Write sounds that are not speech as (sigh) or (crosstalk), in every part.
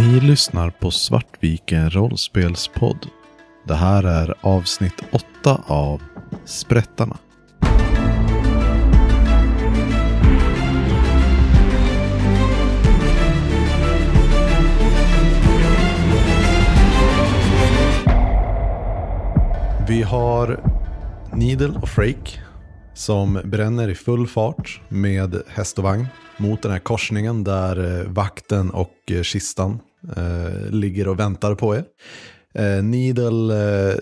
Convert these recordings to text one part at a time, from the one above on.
Ni lyssnar på Svartviken rollspelspodd. Det här är avsnitt 8 av Sprättarna. Vi har Needle och Frake som bränner i full fart med häst och vagn mot den här korsningen där eh, vakten och eh, kistan eh, ligger och väntar på er. Eh, Needle eh,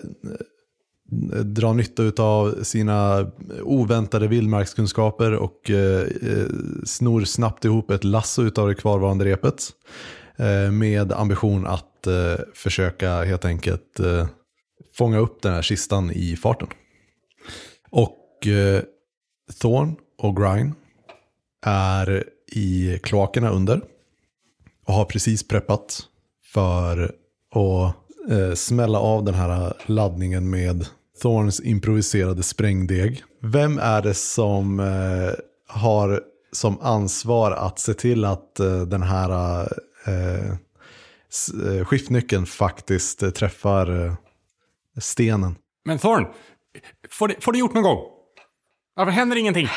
drar nytta av sina oväntade vildmarkskunskaper och eh, eh, snor snabbt ihop ett lasso av det kvarvarande repet. Eh, med ambition att eh, försöka helt enkelt eh, fånga upp den här kistan i farten. Och eh, Thorn och Grine är i kloakerna under och har precis preppat för att eh, smälla av den här laddningen med Thorns improviserade sprängdeg. Vem är det som eh, har som ansvar att se till att eh, den här eh, eh, skiftnyckeln faktiskt eh, träffar eh, stenen? Men Thorn, får det, får det gjort någon gång? Varför händer ingenting?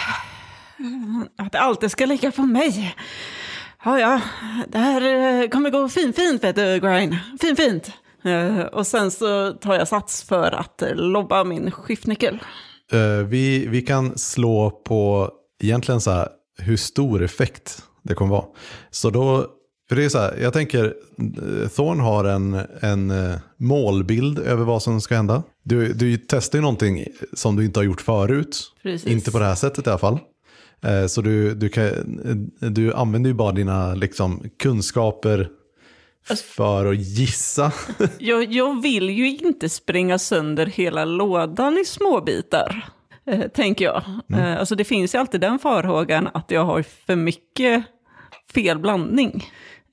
Att det alltid ska ligga på mig. Ja, ja, det här eh, kommer gå fin, fint vet du, Grine. Fin, fint. Eh, Och sen så tar jag sats för att lobba min skiftnyckel. Eh, vi, vi kan slå på egentligen så här hur stor effekt det kommer vara. Så då, för det är så här, jag tänker, Thorn har en, en målbild över vad som ska hända. Du, du testar ju någonting som du inte har gjort förut. Precis. Inte på det här sättet i alla fall. Eh, Så du, du, kan, eh, du använder ju bara dina liksom, kunskaper för att gissa. (laughs) Jag, jag vill ju inte spränga sönder hela lådan i små bitar, eh, tänker jag. Eh, alltså det finns ju alltid den farhågan att jag har för mycket fel blandning.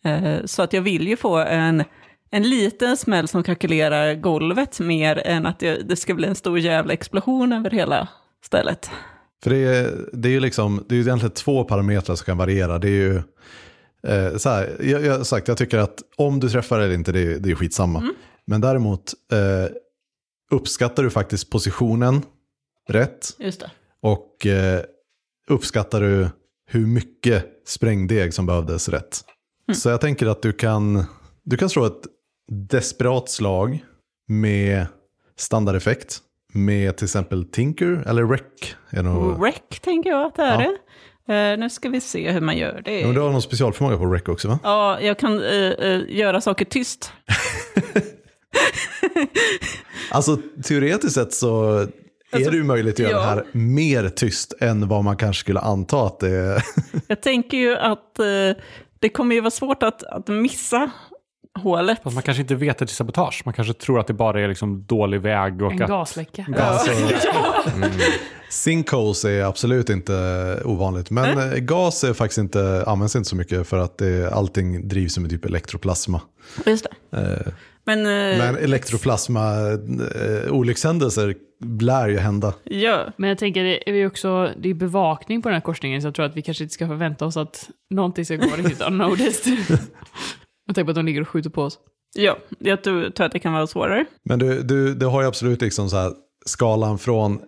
Eh, så att jag vill ju få en, en liten smäll som kalkylerar golvet mer än att det ska bli en stor jävla explosion över hela stället. För det är, det är ju liksom, det är egentligen två parametrar som kan variera. Det är ju, eh, så här, jag, jag sagt, jag tycker att om du träffar eller inte, det, är- det är skitsamma. Men däremot eh, uppskattar du faktiskt positionen rätt och eh, uppskattar du hur mycket sprängdeg som behövdes rätt. Så jag tänker att du kan, du kan slå ett desperat slag med standardeffekt med till exempel Tinker eller Rec. Är nog, Rec tänker jag att det är Ja. Eh, nu ska vi se hur man gör det. Ja, men du har någon specialförmåga på Rec också va? Ja, jag kan eh, göra saker tyst. (laughs) Alltså teoretiskt sett så är Alltså, det ju möjligt att göra ja. det här mer tyst än vad man kanske skulle anta att det är. Jag tänker ju att det kommer ju vara svårt att, att missa hålet. Fast man kanske inte vet att det är sabotage. Man kanske tror att det bara är liksom dålig väg och En att... gasläcka. Alltså, (laughs) Sinkholes är absolut inte ovanligt, men eh, gas är faktiskt inte, används inte så mycket för att det, allting drivs med typ elektroplasma. Just det. Eh, Men, eh, Men elektroplasma, eh, olyckshändelser lär ju hända. ja, Men jag tänker, det är ju också det är bevakning på den här korsningen, så jag tror att vi kanske inte ska förvänta oss att någonting ska gå riktigt unnoticed. (laughs) Jag tänker på att de ligger och skjuter på oss. ja, jag tror, tror att det kan vara svårare. Men du, du, du har ju absolut liksom så här skalan från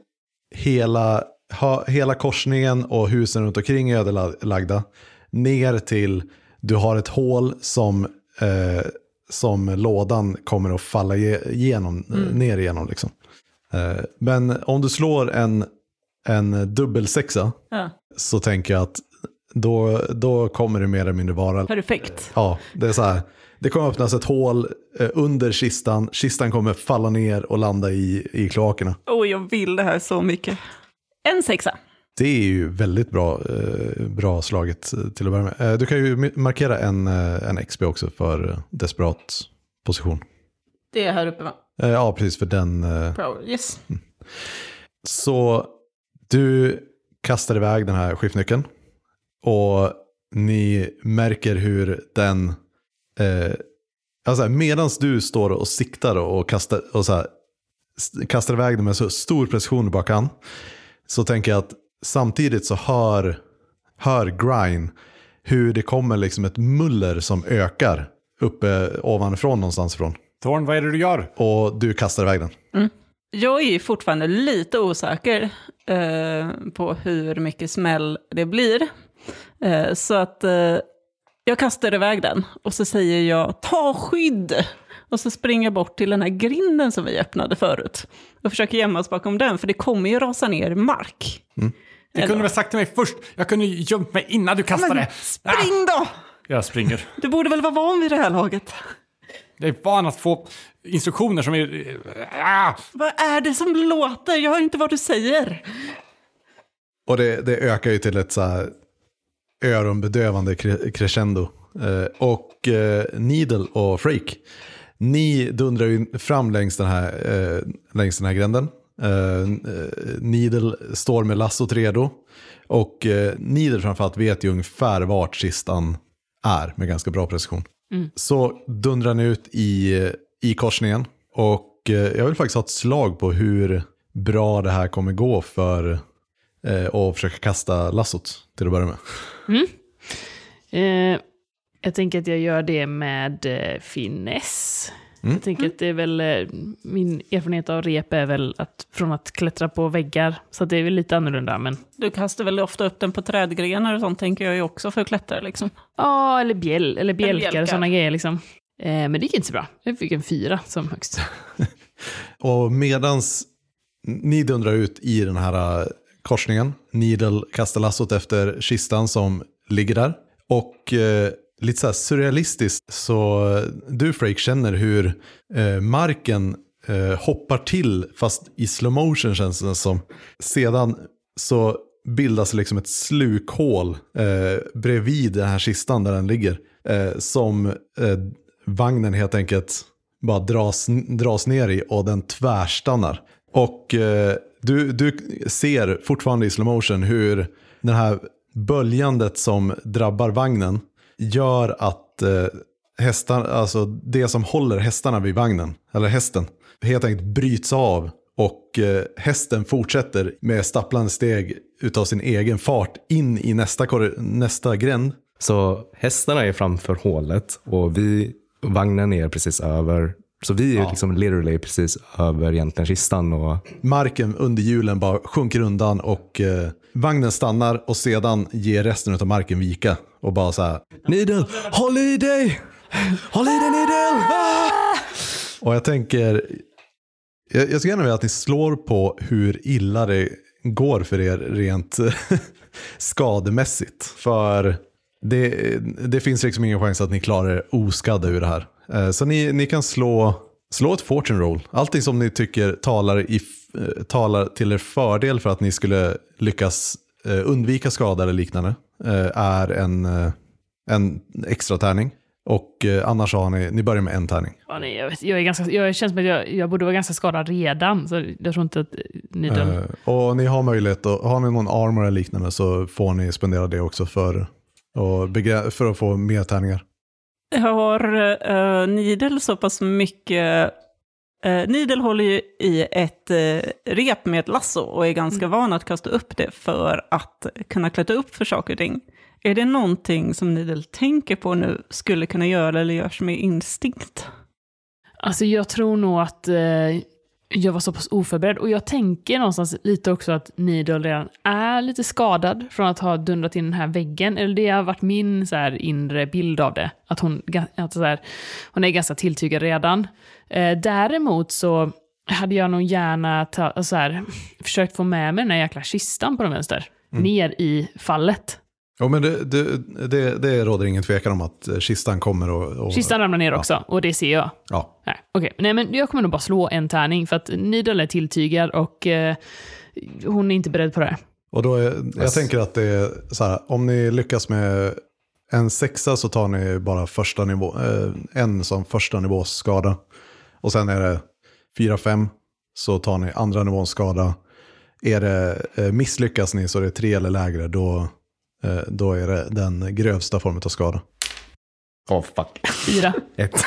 hela, ha, hela korsningen och husen runt omkring är ödelagda ner till du har ett hål som, eh, som lådan kommer att falla ge- igenom, eh, ner igenom. Liksom. Eh, men om du slår en, en dubbelsexa Ja, så tänker jag att då, då kommer det mer eller mindre vara perfekt. Ja, det är så här. Det kommer öppnas ett hål eh, under kistan. Kistan kommer falla ner och landa i, i kloakerna. Åh, jag vill det här så mycket. En sexa. Det är ju väldigt bra, eh, bra slaget eh, till att börja med. Du kan ju markera en, en XP också för desperat position. Det är här uppe va? Ja, precis för den. Pro. Yes. så du kastar iväg den här skiftnyckeln. Och ni märker hur den, eh, alltså medan du står och siktar och kastar, och så här, kastar iväg den med så stor precision du bara kan. Så tänker jag att samtidigt så hör, hör Grine hur det kommer liksom ett muller som ökar uppe ovanifrån någonstans ifrån. Thorn, vad är det du gör? Och du kastar iväg den. Jag är fortfarande lite osäker eh, på hur mycket smäll det blir. Eh, så att eh, jag kastar iväg den och så säger jag ta skydd. Och så springer jag bort till den här grinden som vi öppnade förut. Och försöker gömma oss bakom den, för det kommer ju rasa ner mark. Du kunde väl sagt till mig först. Jag kunde ju gömt mig innan du kastade. Spring då! Ah, jag springer. Du borde väl vara van vid det här laget. Jag är van att få instruktioner som är... Ah! Vad är det som låter? Jag hör inte vad du säger. Och det, det ökar ju till ett så här öronbedövande cre- crescendo. Eh, och eh, Needle och Freak, ni dundrar ju fram längs den här, eh, längs den här gränden. Needle står med lassot redo. Och eh, Needle framförallt vet ju ungefär vart kistan är med ganska bra precision. Så dundrar ni ut i, i korsningen. Och jag vill faktiskt ha ett slag på hur bra det här kommer gå för eh, att försöka kasta lassot till att börja med. Eh, jag tänker att jag gör det med eh, finess. Jag tänker att det är väl, eh, min erfarenhet av rep är väl att från att klättra på väggar, så att det är väl lite annorlunda, men Du kastar väl ofta upp den på trädgrenar och sånt tänker jag ju också för att klättra liksom. ja, eller bjäll, eller bjälkar bjälkar. och sådana grejer liksom. Eh, men det gick inte så bra. Jag fick en fyra som högst. (laughs) Och medans ni dundrar ut i den här eh, korsningen, Needle kastar lassot efter kistan som ligger där. Och eh, lite så här surrealistiskt så eh, du Freak känner hur eh, marken eh, hoppar till fast i slow motion känns det som. Sedan så bildas liksom ett slukhål eh, bredvid den här kistan där den ligger. Eh, som eh, vagnen helt enkelt bara dras, dras ner i och den tvärstannar. Och eh, du, du ser fortfarande i slow motion hur det här böljandet som drabbar vagnen gör att eh, hästar, alltså det som håller hästarna vid vagnen, eller hästen, helt enkelt bryts av och eh, hästen fortsätter med stapplande steg utav sin egen fart in i nästa, nästa gränd. Så hästarna är framför hålet och vi, vagnen är precis över. Så vi är liksom literally precis över egentligen kistan. Och, Marken under hjulen bara sjunker undan och eh, vagnen stannar och sedan ger resten av marken vika. Och bara så här. Needle, håll i dig! Håll i dig Needle! Ah! Och jag tänker, jag, jag skulle gärna vilja att ni slår på hur illa det går för er rent (laughs) skademässigt. För det, det finns liksom ingen chans att ni klarar er oskadda ur det här. Eh, Så ni, ni kan slå, slå ett fortune roll. Allting som ni tycker talar, i, eh, talar till er fördel för att ni skulle lyckas eh, undvika skada eller liknande är en, en extra tärning. Och annars har ni, ni börjar med en tärning. Ja, nej, jag, vet, jag, är ganska, jag känns som att jag, jag borde vara ganska skadad redan, så jag tror inte att ni Eh, och ni har möjlighet, att, har ni någon armor eller liknande så får ni spendera det också för, och för att få mer tärningar. Har uh, Nidel så pass mycket... Uh, Nidel håller ju i ett eh, rep med ett lasso och är ganska van att kasta upp det för att kunna klättra upp för saker och ting. Är det någonting som Nidel tänker på nu skulle kunna göra eller görs med instinkt? Alltså jag tror nog att eh, jag var så pass oförberedd. Och jag tänker någonstans lite också att Needle redan är lite skadad från att ha dundrat in den här väggen. Eller det har varit min så här, inre bild av det. Att hon, att så här, hon är ganska tilltygad redan. Eh, däremot så hade jag nog gärna ta, så här, (laughs) försökt få med mig den här jäkla kistan på den vänster. Ner i fallet. Jo, men det, det, det, det råder ingen tvekan om att eh, kistan kommer och... och Kistan ramlar ner också, och det ser jag. Ja. Nej, okej. Nej, men jag kommer nog bara slå en tärning för att Needle är tilltygad och eh, hon är inte beredd på det här. Och då är, jag tänker att det är så här, om ni lyckas med en sexa så tar ni bara första nivå, eh, en som första nivås skada. Och sen är det fyra, fem så tar ni andra nivåns skada. Är det, eh, misslyckas ni så är det tre eller lägre, då, då är det den grövsta formen av skada. Oh fuck. Fyra. (laughs) Ett.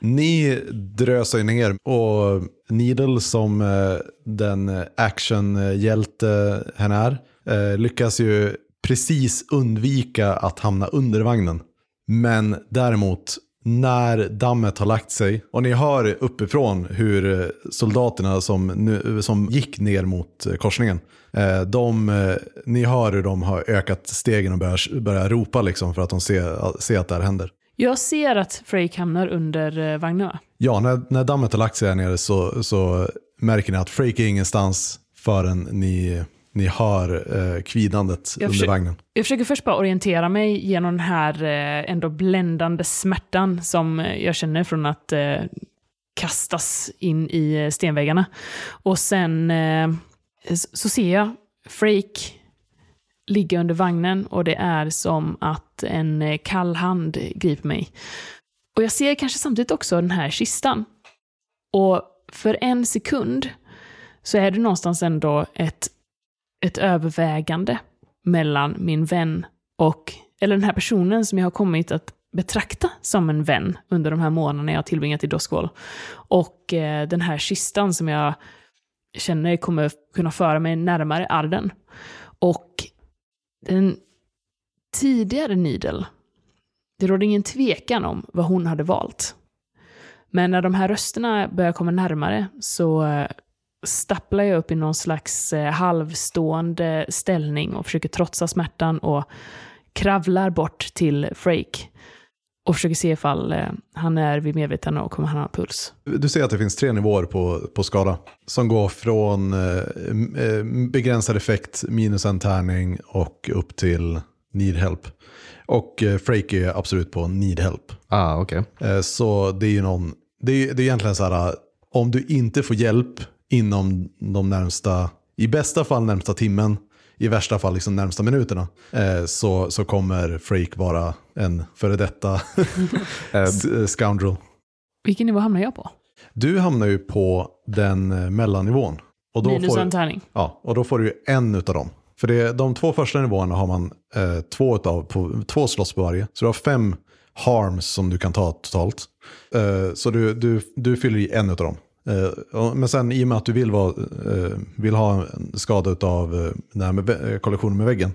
Ni drösar ju ner och Needle som eh, den actionhjälte hen är eh, lyckas ju precis undvika att hamna under vagnen. Men däremot när dammet har lagt sig och ni hör uppifrån hur eh, soldaterna som, nu, som gick ner mot eh, korsningen, eh, de, ni hör hur de har ökat stegen och börjar, börjar ropa liksom för att de ser, ser att det här händer. Jag ser att Frake hamnar under eh, vagnen va? Ja, när, när dammet har lagt sig här nere så, så märker ni att Frake är ingenstans förrän ni, ni hör eh, kvidandet Jag under vagnen. Jag försöker först bara orientera mig genom den här eh, ändå bländande smärtan som eh, jag känner från att eh, kastas in i eh, stenväggarna. Och sen eh, så ser jag Frake ligga under vagnen och det är som att en kall hand griper mig. Och jag ser kanske samtidigt också den här kistan. Och för en sekund så är det någonstans ändå ett, ett övervägande mellan min vän och, eller den här personen som jag har kommit att betrakta som en vän under de här månaderna jag har tillbringat i Doskvol. Och eh, den här kistan som jag känner kommer kunna föra mig närmare Arden. Och den tidigare Nidel, det råder ingen tvekan om vad hon hade valt. Men när de här rösterna börjar komma närmare så eh, stapplar jag upp i någon slags eh, halvstående ställning och försöker trotsa smärtan och kravlar bort till Frake. Och försöker se ifall eh, han är vid medvetande och kommer han ha puls. Du ser att det finns tre nivåer på, på skada. Som går från eh, eh, begränsad effekt, minus en tärning och upp till need help. Och eh, Frake är absolut på need help. Ah, okej. Eh, så det är ju någon, det är, det är egentligen så här, om du inte får hjälp inom de närmsta, i bästa fall närmsta timmen, i värsta fall liksom närmsta minuterna, eh, så, så kommer Frake vara en före detta (laughs) Eh, eh, scoundrel. Vilken nivå hamnar jag på? Du hamnar ju på den eh, mellannivån. Och då, Minus får, en tärning. ja, och då får du en utav dem. För det, de två första nivåerna har man eh, två, utav, på, två slåss på varje. Så du har fem harms som du kan ta totalt. Eh, så du, du, du fyller i en utav dem. Eh, men sen i och med att du vill, vara, eh, vill ha en skada av eh, med, kollisionen med väggen.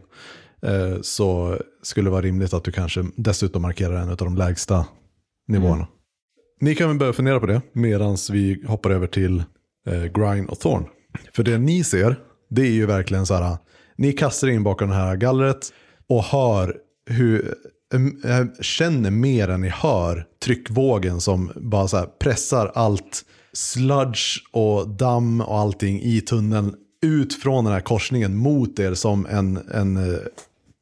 Så skulle det vara rimligt att du kanske dessutom markerar en av de lägsta nivåerna. Ni kan väl börja fundera på det medan vi hoppar över till Grind och Thorn. För det ni ser, det är ju verkligen så här, ni kastar in bakom det här gallret och hör hur, känner mer än ni hör tryckvågen som bara så pressar allt sludge och damm och allting i tunneln ut från den här korsningen mot er som en, en eh,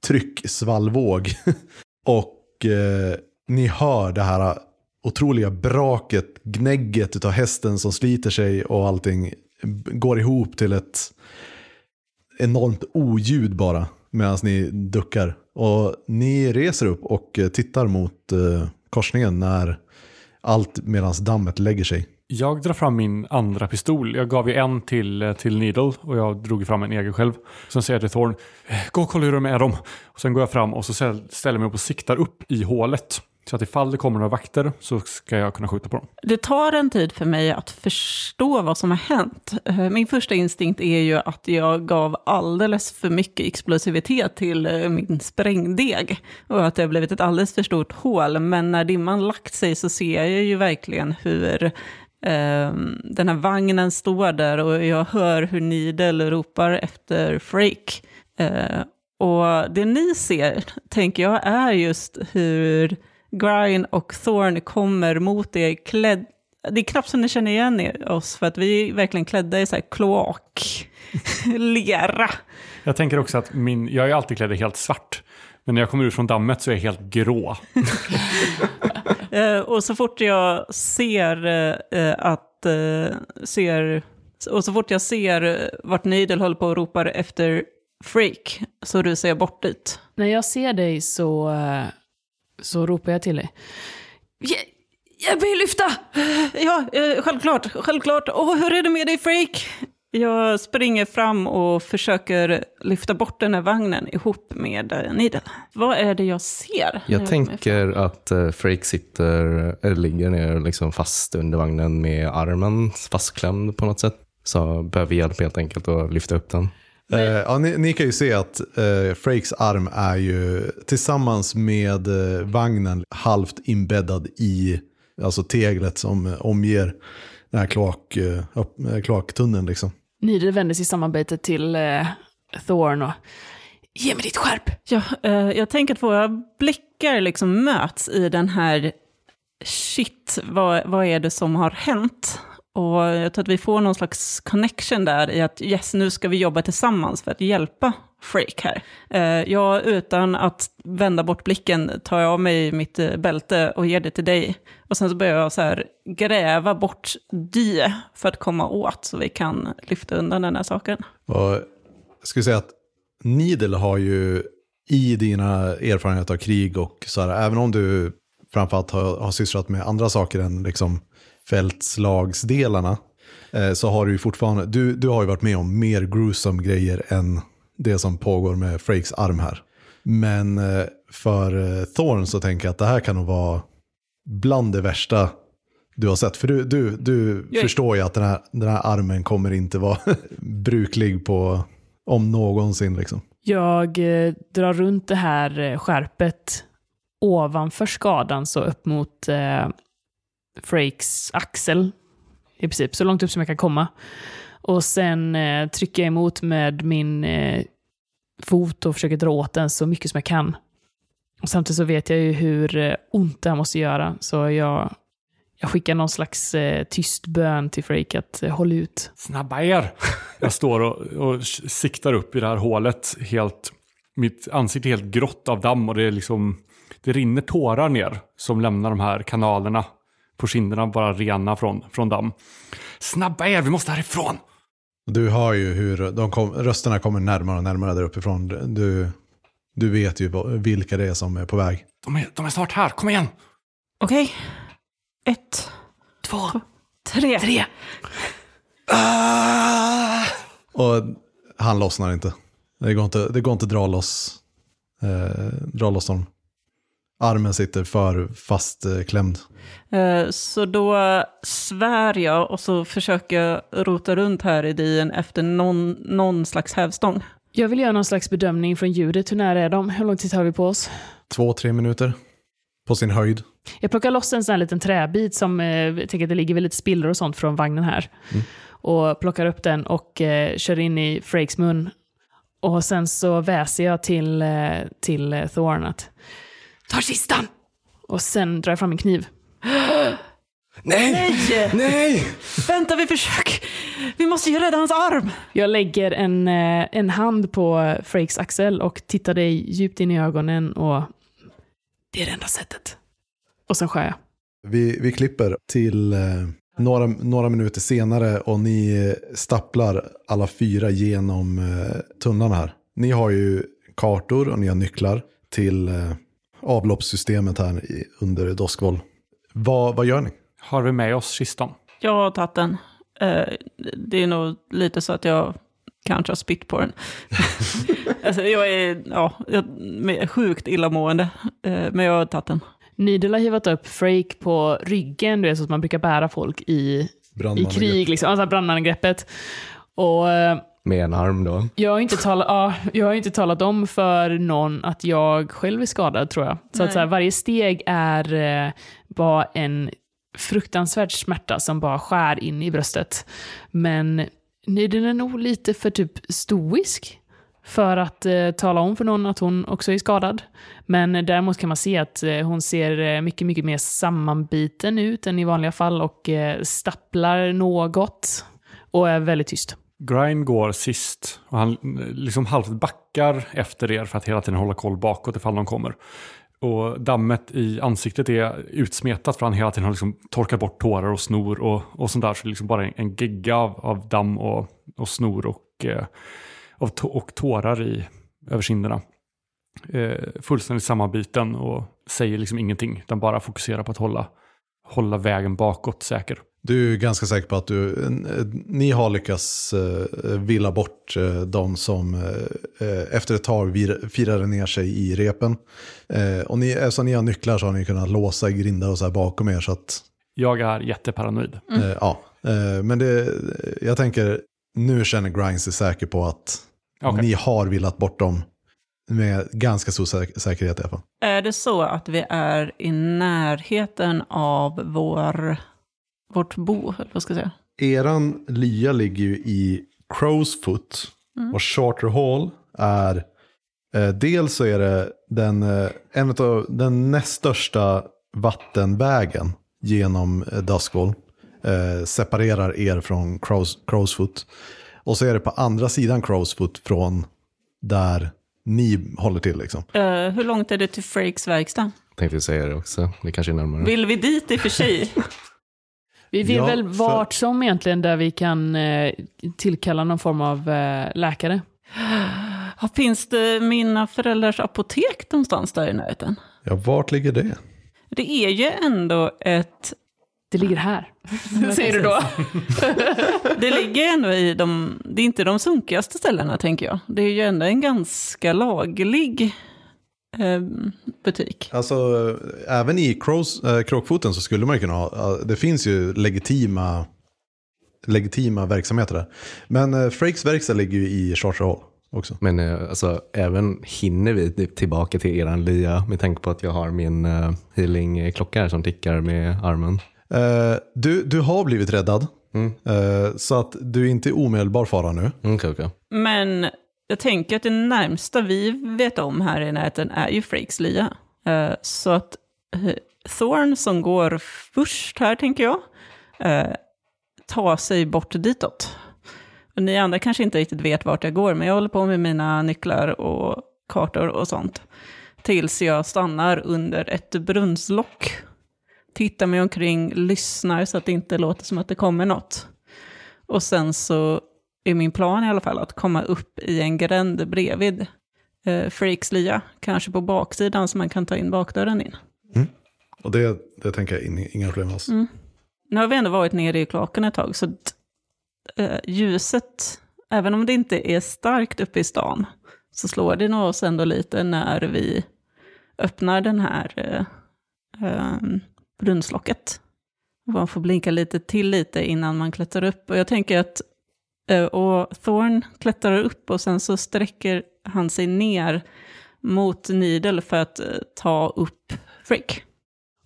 trycksvallvåg. (laughs) och eh, ni hör det här eh, otroliga braket, gnägget av hästen som sliter sig och allting går ihop till ett enormt oljud bara medan ni duckar. Och ni reser upp och eh, tittar mot eh, korsningen när allt medan dammet lägger sig. Jag drar fram min andra pistol. Jag gav ju en till, eh, till Needle och jag drog fram en egen själv. Sen säger jag till Thorn, eh, gå och kolla hur de är dem. Och sen går jag fram och så ställer jag mig upp och siktar upp i hålet. Så att ifall det kommer några vakter så ska jag kunna skjuta på dem. Det tar en tid för mig att förstå vad som har hänt. Eh, min första instinkt är ju att jag gav alldeles för mycket explosivitet till min sprängdeg. Och att det har blivit ett alldeles för stort hål. Men när dimman lagt sig så ser jag ju verkligen hur den här vagnen står där och jag hör hur Nidel ropar efter Frake. Eh, och det ni ser, tänker jag, är just hur Grine och Thorn kommer mot er klädd... Det är knappt som ni känner igen oss, för att vi är verkligen klädda i så här kloak, (laughs) lera. Jag tänker också att min, jag är alltid klädd i helt svart. Men när jag kommer ut från dammet så är jag helt grå. (laughs) Eh, och så fort jag ser eh, att... Eh, ser, och så fort jag ser vart Needle håller på och ropar efter Freak, så rusar jag bort dit. När jag ser dig så, eh, så ropar jag till dig. "Hj- Hjälp mig lyfta! Ja, eh, självklart, självklart. Och hur är det med dig Freak? Jag springer fram och försöker lyfta bort den här vagnen ihop med eh, Needle. Vad är det jag ser? Jag kommer tänker att uh, Frake sitter, eller ligger ner liksom fast under vagnen med armen fastklämd på något sätt. Så behöver hjälp helt enkelt att lyfta upp den. Eh, ja, ni, ni kan ju se att eh, Frakes arm är ju tillsammans med eh, vagnen halvt inbäddad i alltså teglet som eh, omger den här kloak, eh, upp, eh, kloaktunneln. Liksom. Needle vänder sig i samarbete till eh, Thorn och Ge mig ditt skärp! Ja, eh, jag tänker att våra blickar liksom möts i den här shit, vad, vad är det som har hänt? Och jag tror att vi får någon slags connection där i att yes, nu ska vi jobba tillsammans för att hjälpa Freak här. Eh, jag, utan att vända bort blicken, tar jag av mig mitt eh, bälte och ger det till dig. Och sen så börjar jag så här gräva bort dy för att komma åt så vi kan lyfta undan den här saken. Och jag skulle säga att Needle har ju i dina erfarenheter av krig och så här, även om du framförallt har, har sysslat med andra saker än liksom fältslagsdelarna, eh, så har du ju fortfarande, du, du har ju varit med om mer gruesome grejer än det som pågår med Frakes arm här. Men eh, för eh, Thorn så tänker jag att det här kan nog vara bland det värsta du har sett. För du, du, du Jag- förstår ju att den här, den här armen kommer inte vara (laughs) bruklig på, om någonsin liksom. Jag eh, drar runt det här skärpet ovanför skadan, så upp mot eh, Frakes axel. I princip, så långt upp som jag kan komma. Och sen eh, trycker jag emot med min eh, fot och försöker dra åt den så mycket som jag kan. Och samtidigt så vet jag ju hur eh, ont det här måste göra, så jag, jag skickar någon slags eh, tyst bön till Freak att eh, håll ut. Snabba er! Jag står och, och siktar upp i det här hålet. Helt, mitt ansikte är helt grått av damm och det, är liksom, det rinner tårar ner som lämnar de här kanalerna på kinderna bara rena från, från damm. Snabba er, vi måste härifrån! Du hör ju hur de kom, rösterna kommer närmare och närmare där uppifrån. Du, du vet ju vilka det är som är på väg. De är, de är snart här, kom igen! Okej. Ett, Två, tre. tre. Och han lossnar inte. Det går inte, det går inte att dra loss, eh, dra loss honom. Armen sitter för fastklämd. Eh, Så då svär jag och så försöker jag rota runt här i dien efter någon, någon slags hävstång. Jag vill göra någon slags bedömning från ljudet. Hur nära är de? Hur lång tid har vi på oss? Två, tre minuter på sin höjd. Jag plockar loss en sån här liten träbit som, eh, jag tänker att det ligger väl lite spillror och sånt från vagnen här. Och plockar upp den och eh, kör in i Frakes mun. Och sen så väser jag till, eh, till eh, Thorn att ta kistan! Och sen drar jag fram min kniv. Nej! Nej! Nej! Vänta, vi försöker. Vi måste ju rädda hans arm. Jag lägger en, eh, en hand på Frakes axel och tittar dig djupt in i ögonen och det är det enda sättet. Och sen skär jag. Vi, vi klipper till eh, några, några minuter senare och ni stapplar alla fyra genom eh, tunnlarna här. Ni har ju kartor och ni har nycklar till avloppssystemet här under Doskvoll. Vad, vad gör ni? Har vi med oss kistan? Jag har tagit den. Eh, Det är nog lite så att jag kanske har spytt på den. (laughs) alltså, jag är ja, jag är sjukt illamående, eh, men jag har tagit den. Needle har hivat upp Frake på ryggen, du vet så att man brukar bära folk i, i krig, liksom. alltså brandmannagreppet. Och eh, Med en arm då. jag har, inte talat, ja, jag har inte talat om för någon att jag själv är skadad tror jag. Så att så här, varje steg är eh, bara en fruktansvärd smärta som bara skär in i bröstet. Men Needle är nog lite för typ stoisk för att eh, tala om för någon att hon också är skadad. Men eh, däremot kan man se att eh, hon ser eh, mycket, mycket mer sammanbiten ut än i vanliga fall och eh, stapplar något och är väldigt tyst. Grind går sist och han eh, liksom halvt backar efter er för att hela tiden hålla koll bakåt ifall de kommer. Och dammet i ansiktet är utsmetat för han hela tiden har liksom torkat bort tårar och snor och, och sånt där. Så det är liksom bara en, en gegga av, av damm och, och snor och, eh, av och tårar i, över kinderna. Eh, fullständigt sammanbiten och säger liksom ingenting. Utan bara fokuserar på att hålla, hålla vägen bakåt säker. Du är ganska säker på att du, ni har lyckats eh, villa bort eh, de som eh, efter ett tag vir, firade ner sig i repen. Eh, och ni, eftersom ni har nycklar så har ni kunnat låsa grindar och så här bakom er. Så att, Jag är jätteparanoid. eh, ja. eh, men det, jag tänker, nu känner Grind sig säker på att Okej. Ni har villat bort dem med ganska stor säk- säkerhet i alla fall. Är det så att vi är i närheten av vår, vårt bo, vad ska jag säga? Eran lya ligger ju i Crow's Foot och Charter Hall är eh, dels så är det den, eh, en av den näst största vattenvägen genom eh, Duskwall. Eh, separerar er från Crow's, Crow's Foot. Och så är det på andra sidan Crow's Foot från där ni håller till liksom. Eh, hur långt är det till Frakes verkstad? Tänkte jag säga det också. Det kanske är närmare. Vill vi dit i och för sig? (laughs) Vi vill Ja, väl för- vart som egentligen där vi kan eh, tillkalla någon form av eh, läkare. (gasps) Finns det mina föräldrars apotek någonstans där i närheten? Ja, vart ligger det? Det är ju ändå ett... Det ligger här. Säger du då? Det ligger ändå i de... Det är inte de sunkigaste ställena, tänker jag. Det är ju ändå en ganska laglig eh, butik. Alltså, eh, även i Crows, äh, Kråkfoten så skulle man ju kunna ha, eh, det finns ju legitima, legitima verksamheter där. Men äh, Frakes verkstad ligger ju i Charter Hall också. Men eh, alltså, även hinner vi tillbaka till eran lya med tanke på att jag har min uh, healing-klocka här som tickar med armen. Eh, du, du har blivit räddad, Mm. eh, så att du är inte i omedelbar fara nu. Okej, okej. Men jag tänker att det närmsta vi vet om här i närheten är ju Frakes lya. Eh, så att Thorn som går först här, tänker jag, tar sig bort ditåt. Och ni andra kanske inte riktigt vet vart jag går, men jag håller på med mina nycklar och kartor och sånt. Tills jag stannar under ett brunnslock. Tittar mig omkring, lyssnar så att det inte låter som att det kommer något. Och sen så är min plan i alla fall att komma upp i en gränd bredvid eh, Freaks lya. Kanske på baksidan så man kan ta in bakdörren in. Och det, det tänker jag in, inga problem alls. Mm. Nu har vi ändå varit nere i kloaken ett tag, så eh, ljuset, även om det inte är starkt uppe i stan, så slår det nog oss ändå lite när vi öppnar den här eh, eh, brunnslocket. Man får blinka lite till lite innan man klättrar upp. Och jag tänker att eh, och Thorn klättrar upp och sen så sträcker han sig ner mot Needle för att eh, ta upp Frick.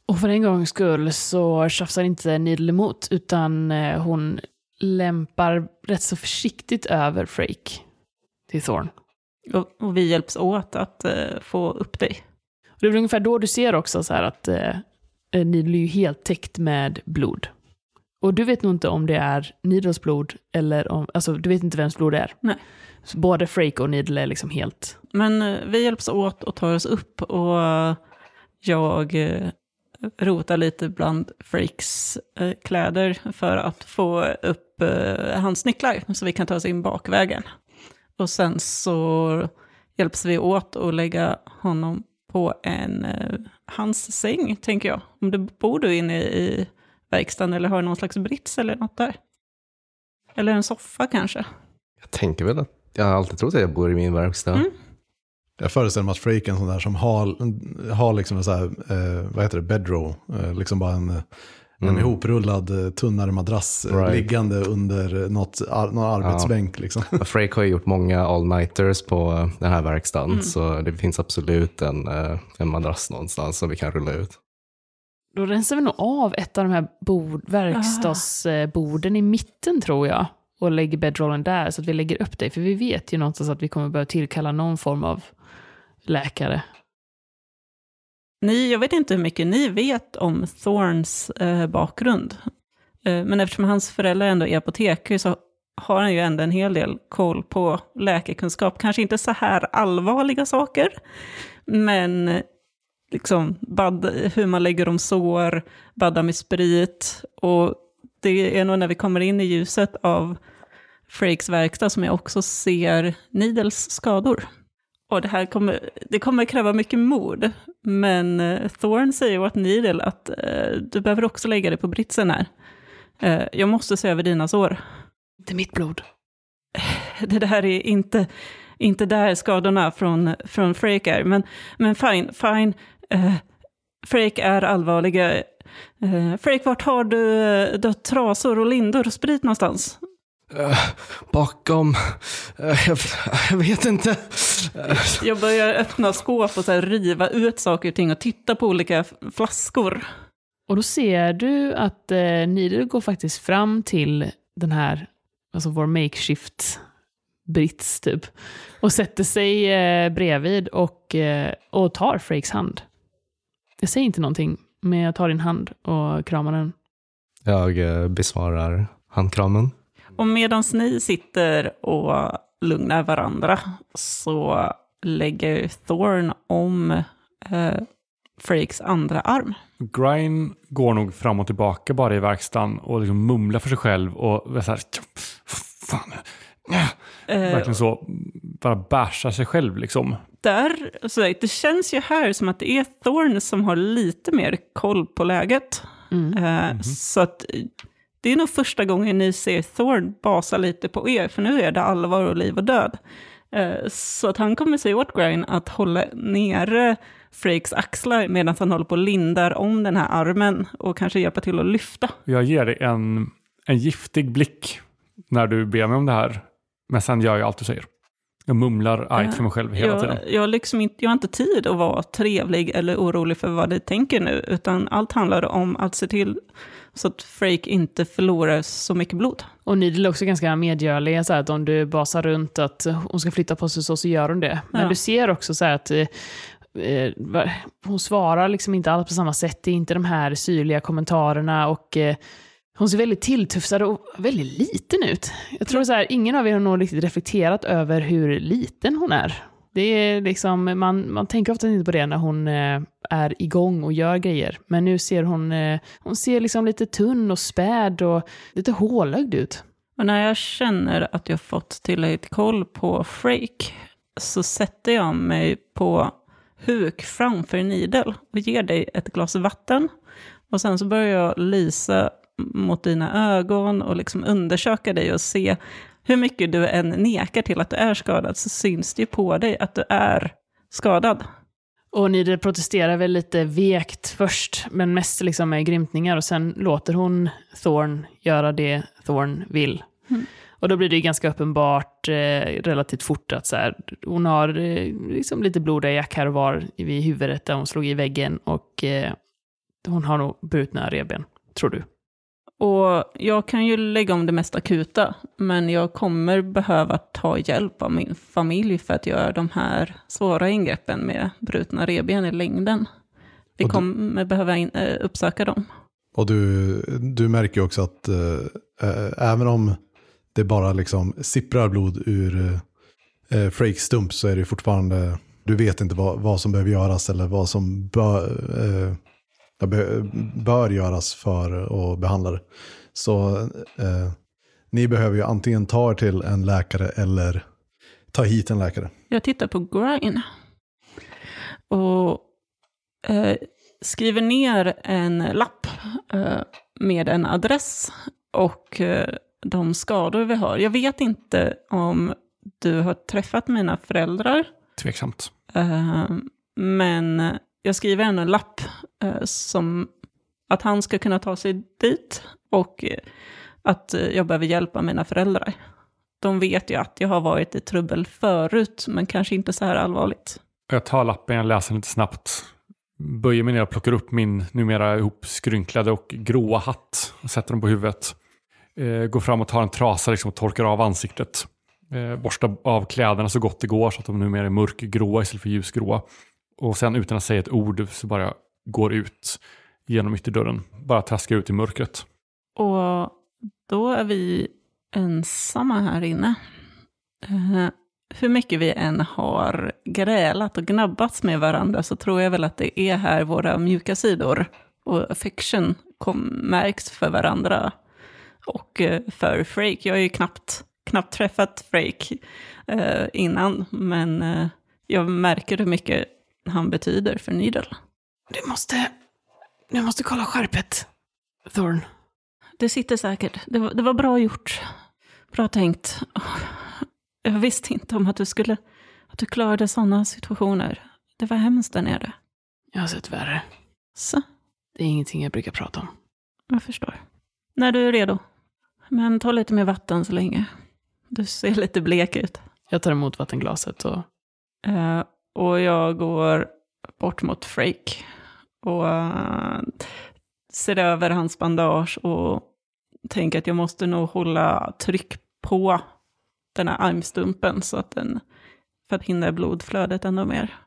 Och för en gångs skull så tjafsar inte Needle emot, utan eh, hon lämpar rätt så försiktigt över Frake till Thorn. Och, och vi hjälps åt att eh, få upp dig. Och det är väl ungefär då du ser också så här att eh, Needle är ju helt täckt med blod. Och du vet nog inte om det är Needles blod eller om, alltså du vet inte vems blod det är. Nej. Så både Frake och Needle är liksom helt, Men eh, vi hjälps åt och tar oss upp och eh, jag eh, rotar lite bland Frakes eh, kläder för att få upp eh, hans nycklar så vi kan ta oss in bakvägen. Och sen så hjälps vi åt att lägga honom på en, eh, hans säng, tänker jag. Om du bor du inne i verkstaden eller har någon slags brits eller något där? Eller en soffa kanske? Jag tänker väl att jag har alltid trott att jag bor i min verkstad. Mm. Jag föreställer mig att Frake är en sån där som har, har liksom en sån här, eh, vad heter det, bedrow, eh, liksom bara en, en Mm. ihoprullad eh, tunnare madrass eh, Right. liggande under något, ar, någon arbetsbänk. Liksom. Frake har ju gjort många all-nighters på den här verkstaden, så det finns absolut en, eh, en madrass någonstans som vi kan rulla ut. då rensar vi nog av ett av de här bord, verkstadsborden i mitten tror jag. Och lägger bedrollen där så att vi lägger upp dig. För vi vet ju någonstans att vi kommer behöva tillkalla någon form av läkare. Ni, jag vet inte hur mycket ni vet om Thorns eh, bakgrund. Eh, men eftersom hans föräldrar ändå är apotekare så har han ju ändå en hel del koll på läkekunskap. Kanske inte så här allvarliga saker, men liksom bad, hur man lägger om sår, badda med sprit. Och det är nog när vi kommer in i ljuset av Frakes verkstad som jag också ser Nidels skador. Och det här kommer, det kommer kräva mycket mod. Men eh, Thorn säger åt Needle att eh, du behöver också lägga dig på britsen här. Eh, jag måste se över dina sår. Inte mitt blod. (laughs) Det där är inte, inte där skadorna från, från Frake är. Men, men fine, fine. Eh, Frake är allvarliga. Eh, Frake, vart har du, du har trasor och lindor och sprit någonstans? Eh, bakom... eh, jag, jag vet inte. Jag börjar öppna skåp och så här riva ut saker och ting och titta på olika flaskor. Och då ser du att eh, Needle går faktiskt fram till den här, alltså vår makeshift brits typ, och sätter sig eh, bredvid och, eh, och tar Frakes hand. Jag säger inte någonting, men jag tar din hand och kramar den. Jag eh, besvarar handkramen. Och medan ni sitter och lugnar varandra så lägger Thorn om eh, Frakes andra arm. Grine går nog fram och tillbaka bara i verkstaden och liksom mumlar för sig själv och är så här, fan. Eh, verkligen så, bara bärsar sig själv liksom. där, så det känns ju här som att det är Thorn som har lite mer koll på läget. Mm. Eh, Så att det är nog första gången ni ser Thorn basa lite på er, för nu är det allvar och liv och död. Eh, Så att han kommer säga åt Grine att hålla nere Frakes axlar medan han håller på och lindar om den här armen och kanske hjälpa till att lyfta. Jag ger dig en, en giftig blick när du ber mig om det här. Men sen gör jag allt du säger. Jag mumlar argt för mig själv hela tiden. jag, jag, liksom inte, jag har inte tid att vara trevlig eller orolig för vad ni tänker nu, utan allt handlar om att se till så att Frake inte förlorar så mycket blod. Och Needle är också ganska medgörlig, så att om du basar runt att hon ska flytta på sig så, så gör hon det. Men Ja. du ser också så att eh, eh, hon svarar liksom inte alls på samma sätt. Det är inte de här syrliga kommentarerna och eh, hon ser väldigt tilltufsad och väldigt liten ut. Jag tror så här, ingen av er har nog riktigt reflekterat över hur liten hon är. Det är liksom, man, man tänker ofta inte på det när hon eh, är igång och gör grejer. Men nu ser hon, eh, hon ser liksom lite tunn och späd och lite hålögd ut. Och när jag känner att jag fått tillräckligt koll på Frake så sätter jag mig på huk framför Nidel och ger dig ett glas vatten. Och sen så börjar jag lysa mot dina ögon och liksom undersöka dig och se hur mycket du än nekar till att du är skadad så syns det ju på dig att du är skadad. Och Nidel protesterar väl lite vekt först, men mest liksom med grymtningar och sen låter hon Thorn göra det Thorn vill. Mm. Och då blir det ju ganska uppenbart eh, relativt fort att så här, hon har eh, liksom lite blodiga jack här och var vid huvudet där hon slog i väggen och eh, hon har nog brutna revben, tror du. Och jag kan ju lägga om det mest akuta, men jag kommer behöva ta hjälp av min familj för att göra de här svåra ingreppen med brutna revben i längden. Vi du- kommer behöva in, äh, uppsöka dem. Och du, du märker ju också att eh, även om det bara liksom sipprar blod ur eh, Frakes stump så är det fortfarande, du vet inte vad, vad som behöver göras eller vad som bör, be, bör göras för att behandla det. Så eh, ni behöver ju antingen ta er till en läkare eller ta hit en läkare. Jag tittar på Grine och eh, skriver ner en lapp eh, med en adress och eh, de skador vi har. Jag vet inte om du har träffat mina föräldrar, Tveksamt. eh, men jag skriver ändå en lapp Eh, som att han ska kunna ta sig dit och eh, att jag behöver hjälpa mina föräldrar. De vet ju att jag har varit i trubbel förut, men kanske inte så här allvarligt. Jag tar lappen, jag läser den lite snabbt. Böjer mig ner och plockar upp min numera ihopskrynklade och gråa hatt. Och sätter den på huvudet. Eh, går fram och tar en trasa liksom, och torkar av ansiktet. Eh, borstar av kläderna så gott det går så att de numera är mörkgråa istället för ljusgråa. Och sen utan att säga ett ord så bara går ut genom ytterdörren. Bara traskar ut i mörkret. Och då är vi ensamma här inne. Eh, hur mycket vi än har grälat och gnabbats med varandra så tror jag väl att det är här våra mjuka sidor och affection kom, märks för varandra och eh, för Frake. Jag har ju knappt, knappt träffat Frake eh, innan, men eh, jag märker hur mycket han betyder för Needle. Du måste, du måste kolla skärpet, Thorn. Det sitter säkert. Det var, det var bra gjort. Bra tänkt. Jag visste inte om att du skulle... Att du klarade sådana situationer. Det var hemskt där nere. Jag har sett värre. Så, Det är ingenting jag brukar prata om. jag förstår. När du är redo. Men ta lite mer vatten så länge. Du ser lite blek ut. Jag tar emot vattenglaset och Eh, och jag går bort mot Frake och eh, ser över hans bandage och tänker att jag måste nog hålla tryck på den här armstumpen så att den, för att hindra blodflödet ännu mer.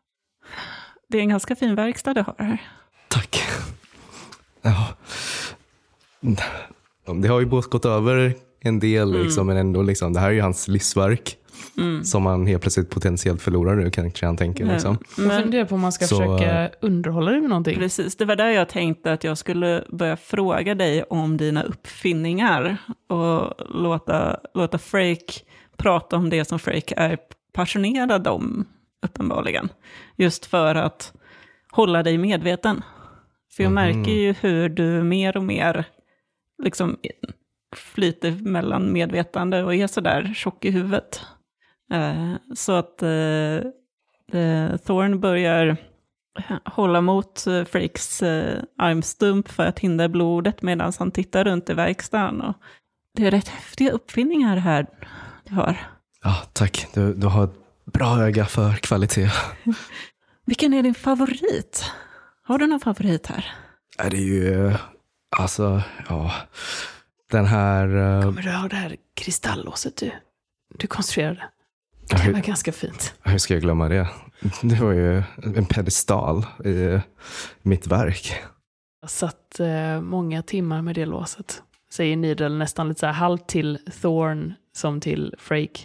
Det är en ganska fin verkstad du har här. Tack. Ja. Det har ju båt gått över en del, liksom, men ändå, liksom, det här är ju hans livsverk. Som han helt plötsligt potentiellt förlorar nu, kanske han tänker. Liksom. jag Men, funderar på om man ska Så, försöka underhålla det med någonting. precis, det var där jag tänkte att jag skulle börja fråga dig om dina uppfinningar och låta, låta Frake prata om det som Frake är passionerad om, uppenbarligen. Just för att hålla dig medveten. För jag märker ju hur du mer och mer liksom flyter mellan medvetande och är sådär tjock i huvudet. Eh, så att eh, eh, Thorn börjar hålla mot Frakes armstump för att hindra blodet medan han tittar runt i verkstaden. Och det är rätt häftiga uppfinningar här du har. Ja, tack. Du, du har ett bra öga för kvalitet. (laughs) Vilken är din favorit? Har du någon favorit här? Det är ju, alltså, ja. Den här... eh, Kommer du ihåg det här kristalllåset du, du konstruerade? Det hur- var ganska fint. Hur ska jag glömma det? Det var ju en pedestal i mitt verk. Jag satt eh, många timmar med det låset. Säger Needle nästan lite så här halvt till Thorn som till Frake.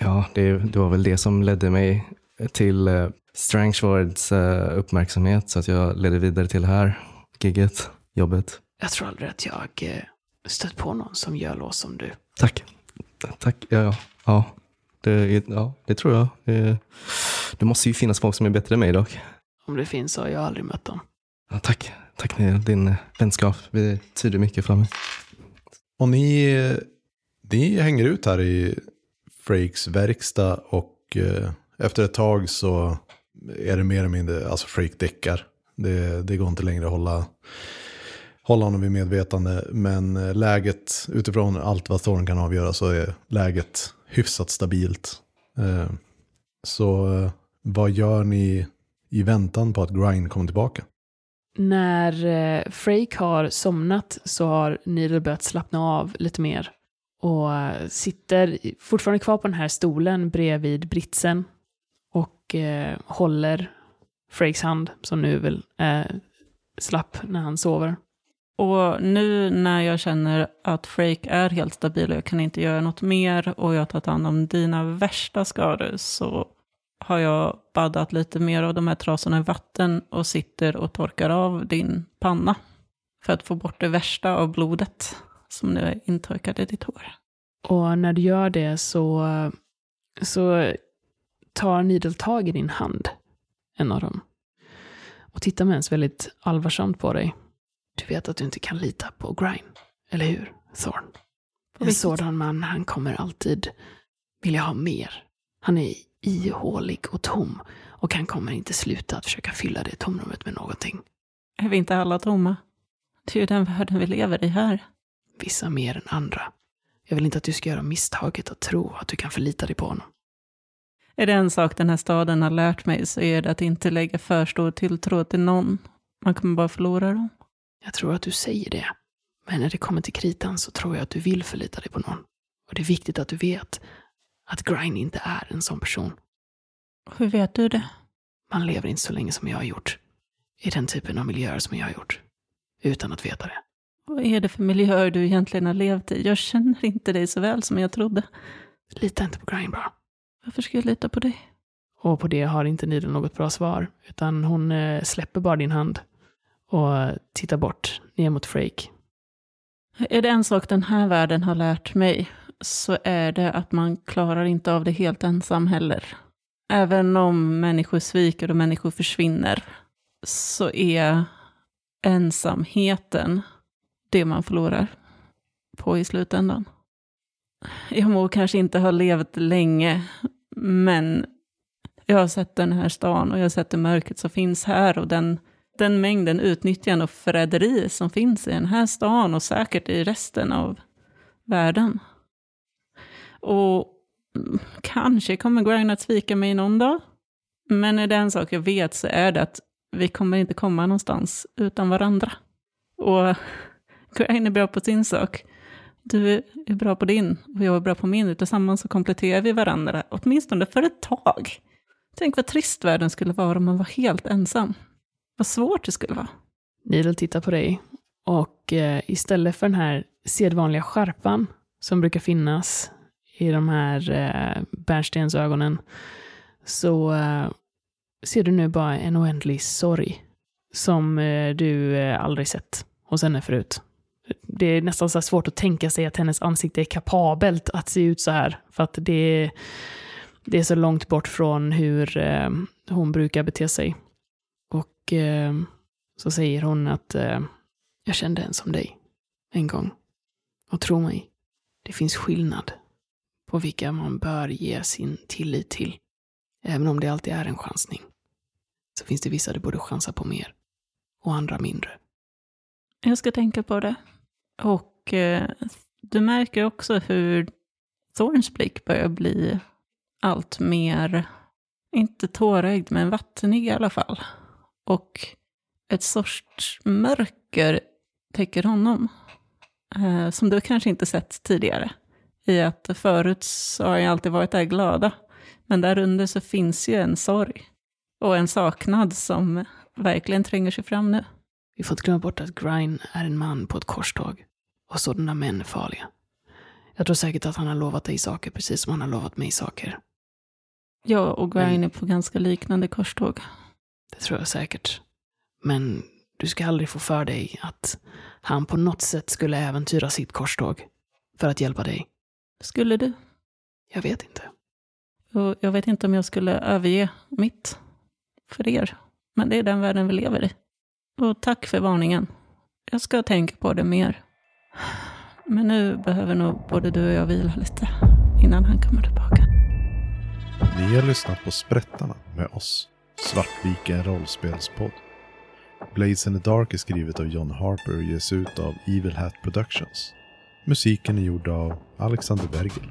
Ja, det, det var väl det som ledde mig till uh, Strangeford's eh, uppmärksamhet så att jag ledde vidare till det här gigget, jobbet. Jag tror aldrig att jag eh, stött på någon som gör lås som du. Tack. Tack. Ja, ja. Det, ja, det tror jag. Det, det måste ju finnas folk som är bättre än mig dock. Om det finns så har jag aldrig mött dem. Ja, tack. Tack Neil. Din vänskap betyder mycket för mig. Och ni, ni hänger ut här i Frakes verkstad och eh, efter ett tag så är det mer eller mindre, alltså Frake däckar. Det, det går inte längre att hålla, hålla honom vid medvetande. Men eh, läget, utifrån allt vad Thorn kan avgöra så är läget hyfsat stabilt. Eh, så eh, vad gör ni i väntan på att Grind kommer tillbaka? När Freik har somnat så har Needle börjat slappna av lite mer. Och sitter fortfarande kvar på den här stolen bredvid britsen. Och eh, håller Frakes hand, som nu väl är slapp när han sover. Och nu när jag känner att Freak är helt stabil och jag kan inte göra något mer och jag har tagit hand om dina värsta skador så har jag baddat lite mer av de här trasorna i vatten och sitter och torkar av din panna för att få bort det värsta av blodet som nu är intorkat i ditt hår. Och när du gör det så, så tar Nidel tag i din hand, en av dem. Och tittar med ens väldigt allvarsamt på dig. Du vet att du inte kan lita på Grind, eller hur, Thorn? En sådan man, han kommer alltid vilja ha mer. Han är ihålig och tom och han kommer inte sluta att försöka fylla det tomrummet med någonting. Är vi inte alla tomma? Det är ju den världen vi lever i här. Vissa mer än andra. Jag vill inte att du ska göra misstaget att tro att du kan förlita dig på honom. Är det en sak den här staden har lärt mig så är det att inte lägga för stor tilltro till någon. Man kommer bara förlora dem. Jag tror att du säger det. Men när det kommer till kritan så tror jag att du vill förlita dig på någon. Och det är viktigt att du vet att Grind inte är en sån person. Hur vet du det? Man lever inte så länge som jag har gjort. I den typen av miljöer som jag har gjort. Utan att veta det. Vad är det för miljöer du egentligen har levt i? Jag känner inte dig så väl som jag trodde. Lita inte på Grind bara. Varför ska jag lita på dig? Och på det har inte Needle något bra svar. Utan hon eh, släpper bara din hand. Och tittar bort ner mot Freak. Är det en sak den här världen har lärt mig så är det att man klarar inte av det helt ensam heller. Även om människor sviker och människor försvinner så är ensamheten det man förlorar på i slutändan. Jag må kanske inte ha levt länge, men jag har sett den här stan och jag har sett det mörkret som finns här och den, den mängden utnyttjande och förräderi som finns i den här stan och säkert i resten av världen. Och kanske kommer Grind att svika mig någon dag. Men är det en sak jag vet så är det att vi kommer inte komma någonstans utan varandra. Och Grind är bra på sin sak. Du är bra på din och jag är bra på min. Tillsammans så kompletterar vi varandra, åtminstone för ett tag. Tänk vad trist världen skulle vara om man var helt ensam. Vad svårt det skulle vara. Needle tittar på dig och eh, istället för den här sedvanliga skärpan som brukar finnas i de här eh, bärnstensögonen så eh, ser du nu bara en oändlig sorg som eh, du eh, aldrig sett hos henne förut. Det är nästan så här svårt att tänka sig att hennes ansikte är kapabelt att se ut så här. För att det, det är så långt bort från hur eh, hon brukar bete sig. Och eh, så säger hon att eh, jag kände en som dig en gång. Och tro mig, det finns skillnad på vilka man bör ge sin tillit till. Även om det alltid är en chansning. Så finns det vissa du borde chansa på mer. Och andra mindre. Jag ska tänka på det. Och eh, du märker också hur Thorns blick börjar bli allt mer, inte tårögd, men vattnig i alla fall. Och ett sorts mörker täcker honom. Eh, som du kanske inte sett tidigare. I att förut så har jag alltid varit där glada. Men där under så finns ju en sorg. Och en saknad som verkligen tränger sig fram nu. Vi får inte glömma bort att Grine är en man på ett korståg. Och sådana män är farliga. Jag tror säkert att han har lovat dig saker precis som han har lovat mig saker. Jag och Grine är på ganska liknande korståg. Det tror jag säkert. Men du ska aldrig få för dig att han på något sätt skulle äventyra sitt korståg för att hjälpa dig. Skulle du? Jag vet inte. Och jag vet inte om jag skulle överge mitt för er. Men det är den världen vi lever i. Och tack för varningen. Jag ska tänka på det mer. Men nu behöver nog både du och jag vila lite innan han kommer tillbaka. Ni har lyssnat på Sprättarna med oss, Svartviken rollspelspodd. Blades in the Dark är skrivet av John Harper och ges ut av Evil Hat Productions. Musiken är gjord av Alexander Bergel.